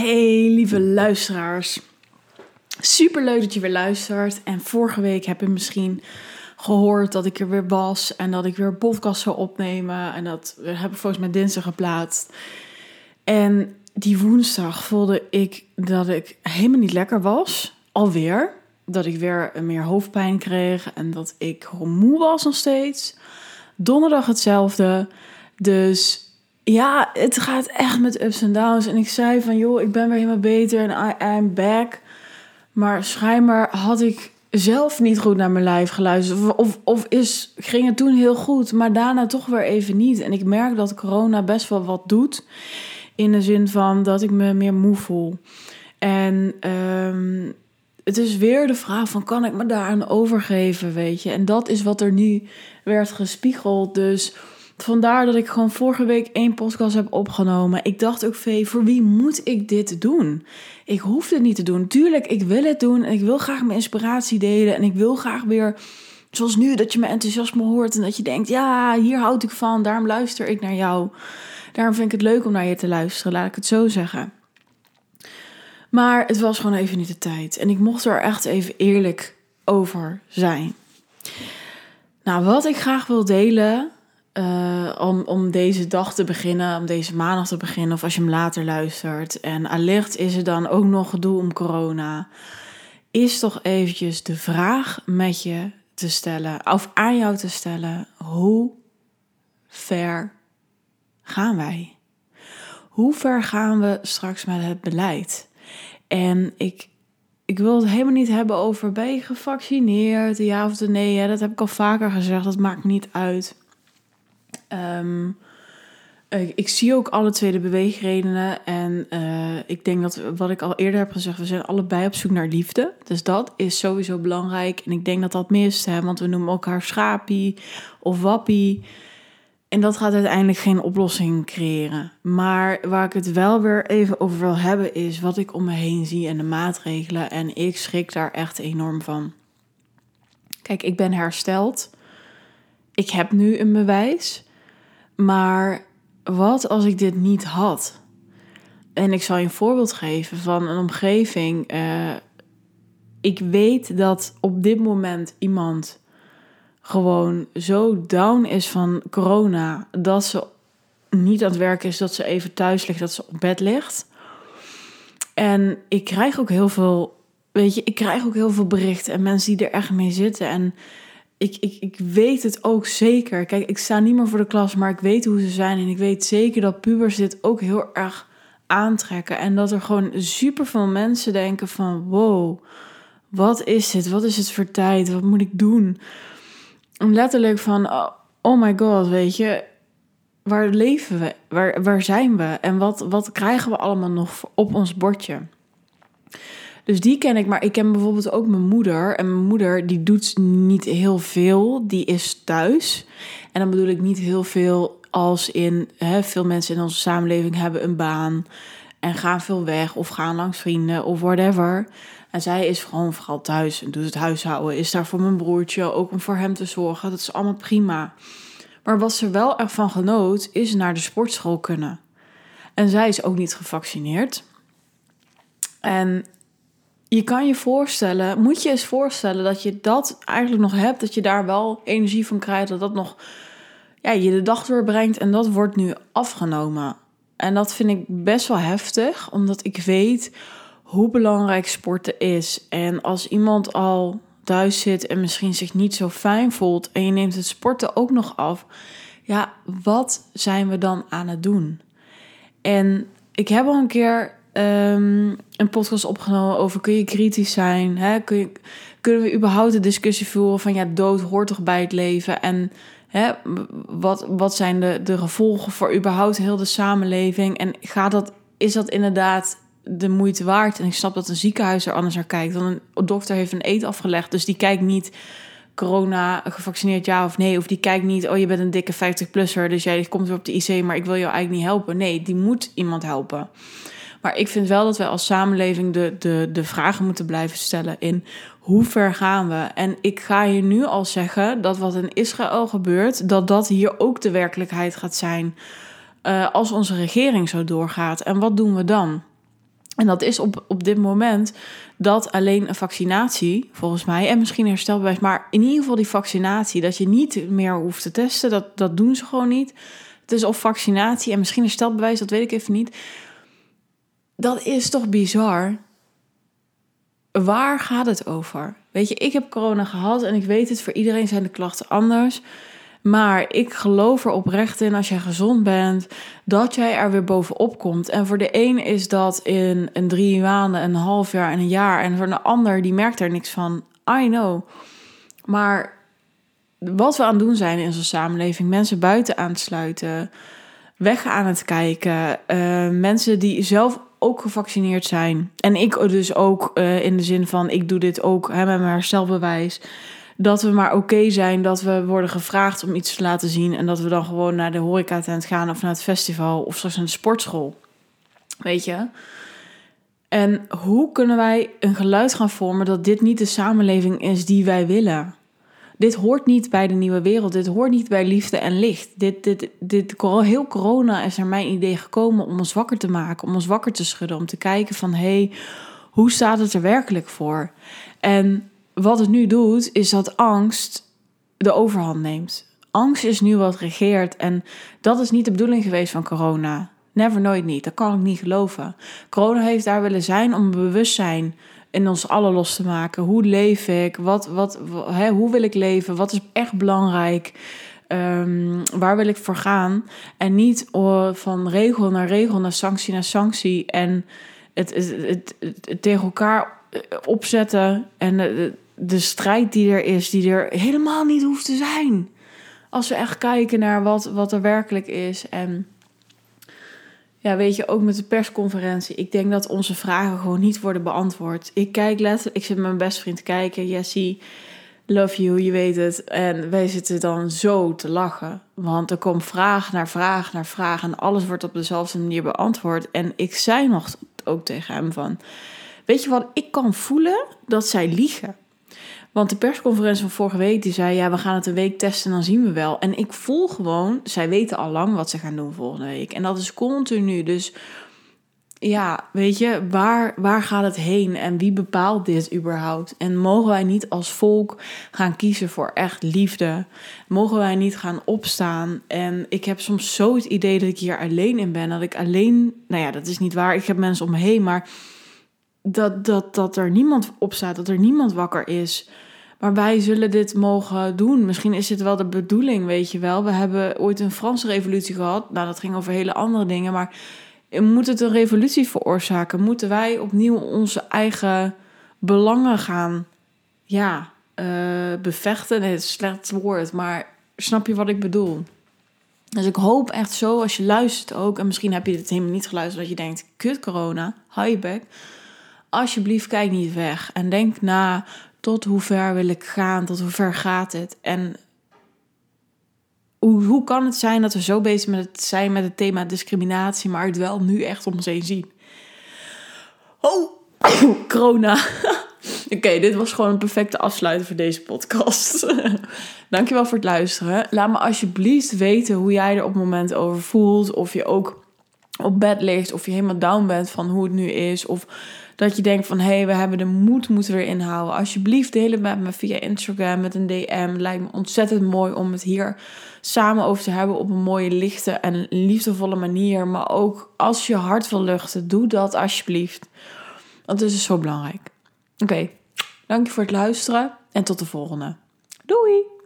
Hey lieve luisteraars. Super leuk dat je weer luistert. En vorige week heb je misschien gehoord dat ik er weer was en dat ik weer een podcast zou opnemen. En dat heb ik volgens mij dinsdag geplaatst. En die woensdag voelde ik dat ik helemaal niet lekker was. Alweer. Dat ik weer meer hoofdpijn kreeg en dat ik moe was nog steeds. Donderdag hetzelfde. Dus ja, het gaat echt met ups en downs. En ik zei van, joh, ik ben weer helemaal beter en I am back. Maar schijnbaar had ik zelf niet goed naar mijn lijf geluisterd. Of, of is, ging het toen heel goed, maar daarna toch weer even niet. En ik merk dat corona best wel wat doet. In de zin van dat ik me meer moe voel. En um, het is weer de vraag van, kan ik me daaraan overgeven, weet je? En dat is wat er nu werd gespiegeld. Dus vandaar dat ik gewoon vorige week één podcast heb opgenomen. Ik dacht ook, Vee, voor wie moet ik dit doen? Ik hoef het niet te doen. Tuurlijk, ik wil het doen en ik wil graag mijn inspiratie delen. En ik wil graag weer, zoals nu, dat je mijn enthousiasme hoort en dat je denkt, ja, hier houd ik van, daarom luister ik naar jou. Daarom vind ik het leuk om naar je te luisteren, laat ik het zo zeggen. Maar het was gewoon even niet de tijd. En ik mocht er echt even eerlijk over zijn. Nou, wat ik graag wil delen uh, om, om deze dag te beginnen, om deze maandag te beginnen, of als je hem later luistert. En allicht is er dan ook nog gedoe om corona. Is toch eventjes de vraag met je te stellen, of aan jou te stellen: hoe ver gaan wij? Hoe ver gaan we straks met het beleid? En ik, ik wil het helemaal niet hebben over ben je gevaccineerd, ja of nee. Dat heb ik al vaker gezegd, dat maakt niet uit. Um, ik, zie ook alle twee de beweegredenen. En uh, ik denk dat wat ik al eerder heb gezegd, we zijn allebei op zoek naar liefde. Dus dat is sowieso belangrijk. En ik denk dat dat mist, hè, want we noemen elkaar schapie of wappie. En dat gaat uiteindelijk geen oplossing creëren. Maar waar ik het wel weer even over wil hebben, is wat ik om me heen zie en de maatregelen. En ik schrik daar echt enorm van. Kijk, ik ben hersteld. Ik heb nu een bewijs. Maar wat als ik dit niet had? En ik zal je een voorbeeld geven van een omgeving. Uh, ik weet dat op dit moment iemand gewoon zo down is van corona dat ze niet aan het werk is, dat ze even thuis ligt, dat ze op bed ligt. En ik krijg ook heel veel, weet je, ik krijg ook heel veel berichten en mensen die er echt mee zitten. En ik, ik, ik weet het ook zeker. Kijk, ik sta niet meer voor de klas, maar ik weet hoe ze zijn. En ik weet zeker dat pubers dit ook heel erg aantrekken. En dat er gewoon super veel mensen denken van... wow, wat is dit? Wat is het voor tijd? Wat moet ik doen? En letterlijk van... oh, oh my god, weet je... Waar leven we? Waar, waar zijn we? En wat, wat krijgen we allemaal nog op ons bordje? Dus die ken ik, maar ik ken bijvoorbeeld ook mijn moeder. En mijn moeder die doet niet heel veel, die is thuis. En dan bedoel ik niet heel veel als in hè, veel mensen in onze samenleving hebben een baan en gaan veel weg of gaan langs vrienden of whatever. En zij is gewoon vooral thuis en doet het huishouden, is daar voor mijn broertje, ook om voor hem te zorgen. Dat is allemaal prima. Maar wat ze wel ervan genoot, is naar de sportschool kunnen. En zij is ook niet gevaccineerd. En je kan je voorstellen, moet je eens voorstellen dat je dat eigenlijk nog hebt, dat je daar wel energie van krijgt, dat dat nog ja, je de dag doorbrengt en dat wordt nu afgenomen. En dat vind ik best wel heftig, omdat ik weet hoe belangrijk sporten is. En als iemand al thuis zit en misschien zich niet zo fijn voelt en je neemt het sporten ook nog af, ja, wat zijn we dan aan het doen? En ik heb al een keer um, een podcast opgenomen over kun je kritisch zijn? Hè? Kun kunnen we überhaupt de discussie voeren van ja, dood hoort toch bij het leven? En hè, wat, wat zijn de, de gevolgen voor überhaupt heel de samenleving? En gaat dat, is dat inderdaad de moeite waard? En ik snap dat een ziekenhuis er anders naar kijkt. Dan een dokter heeft een eet afgelegd, dus die kijkt niet corona gevaccineerd ja of nee. Of die kijkt niet, oh je bent een dikke 50-plusser, dus jij komt weer op de IC, maar ik wil jou eigenlijk niet helpen. Nee, die moet iemand helpen. Maar ik vind wel dat wij als samenleving de, de, de vragen moeten blijven stellen in hoe ver gaan we? En ik ga je nu al zeggen dat wat in Israël gebeurt, dat dat hier ook de werkelijkheid gaat zijn uh, als onze regering zo doorgaat. En wat doen we dan? En dat is op, op dit moment dat alleen een vaccinatie, volgens mij, en misschien herstelbewijs, maar in ieder geval die vaccinatie, dat je niet meer hoeft te testen, dat, dat doen ze gewoon niet. Het is of vaccinatie en misschien herstelbewijs, dat weet ik even niet. Dat is toch bizar? Waar gaat het over? Weet je, ik heb corona gehad en ik weet het, voor iedereen zijn de klachten anders. Maar ik geloof er oprecht in als jij gezond bent, dat jij er weer bovenop komt. En voor de een is dat in een drie maanden, een half jaar en een jaar. En voor de ander, die merkt er niks van. I know. Maar wat we aan het doen zijn in onze samenleving, mensen buiten aansluiten, weg aan het kijken, uh, mensen die zelf ook gevaccineerd zijn. En ik dus ook uh, in de zin van, ik doe dit ook hè, met mijn herstelbewijs dat we maar oké zijn dat we worden gevraagd om iets te laten zien. En dat we dan gewoon naar de horeca-tent gaan of naar het festival of straks naar de sportschool. Weet je? En hoe kunnen wij een geluid gaan vormen dat dit niet de samenleving is die wij willen? Dit hoort niet bij de nieuwe wereld. Dit hoort niet bij liefde en licht. Dit, dit, dit, heel corona is naar mijn idee gekomen om ons wakker te maken, om ons wakker te schudden, om te kijken van hé, hey, hoe staat het er werkelijk voor? En wat het nu doet, is dat angst de overhand neemt. Angst is nu wat regeert en dat is niet de bedoeling geweest van corona. Never, nooit niet. Dat kan ik niet geloven. Corona heeft daar willen zijn om bewustzijn in ons allen los te maken. Hoe leef ik? Wat, wat, hè, hoe wil ik leven? Wat is echt belangrijk? Um, waar wil ik voor gaan? En niet oh, van regel naar regel, naar sanctie naar sanctie. En het, het, het, het tegen elkaar eh, opzetten en de, de strijd die er is, die er helemaal niet hoeft te zijn. Als we echt kijken naar wat, wat er werkelijk is. En ja, weet je, ook met de persconferentie. Ik denk dat onze vragen gewoon niet worden beantwoord. Ik kijk letterlijk, ik zit met mijn beste vriend te kijken. Jessie, love you, je weet het. En wij zitten dan zo te lachen. Want er komt vraag naar vraag naar vraag. En alles wordt op dezelfde manier beantwoord. En ik zei nog ook tegen hem van Weet je wat, ik kan voelen dat zij liegen. Want de persconferentie van vorige week, die zei... ja, we gaan het een week testen en dan zien we wel. En ik voel gewoon, zij weten al lang wat ze gaan doen volgende week. En dat is continu. Dus ja, weet je, waar, waar gaat het heen en wie bepaalt dit überhaupt? En mogen wij niet als volk gaan kiezen voor echt liefde? Mogen wij niet gaan opstaan? En ik heb soms zo het idee dat ik hier alleen in ben. Dat ik alleen, nou ja, dat is niet waar. Ik heb mensen om me heen, maar dat, dat, dat er niemand op staat, dat er niemand wakker is. Maar wij zullen dit mogen doen. Misschien is dit wel de bedoeling, weet je wel. We hebben ooit een Franse revolutie gehad. Nou, dat ging over hele andere dingen. Maar moet het een revolutie veroorzaken? Moeten wij opnieuw onze eigen belangen gaan ja, uh, bevechten? Het is een slecht woord, maar snap je wat ik bedoel? Dus ik hoop echt zo, als je luistert ook, en misschien heb je dit helemaal niet geluisterd, dat je denkt: kut corona, bek alsjeblieft kijk niet weg en denk na tot hoe ver wil ik gaan, tot hoe ver gaat het en hoe, hoe kan het zijn dat we zo bezig met het zijn met het thema discriminatie, maar het wel nu echt om ons heen zien. Oh, corona. Oké, dit was gewoon een perfecte afsluiter voor deze podcast. Dankjewel voor het luisteren. Laat me alsjeblieft weten hoe jij er op het moment over voelt. Of je ook op bed ligt, of je helemaal down bent van hoe het nu is. Of dat je denkt van hé, hey, we hebben de moed moeten weer inhouden. Alsjeblieft deel het met me via Instagram met een DM. Lijkt me ontzettend mooi om het hier samen over te hebben op een mooie, lichte en liefdevolle manier. Maar ook als je hart wil luchten, doe dat alsjeblieft. Want het is zo belangrijk. Oké, okay. dank je voor het luisteren en tot de volgende. Doei!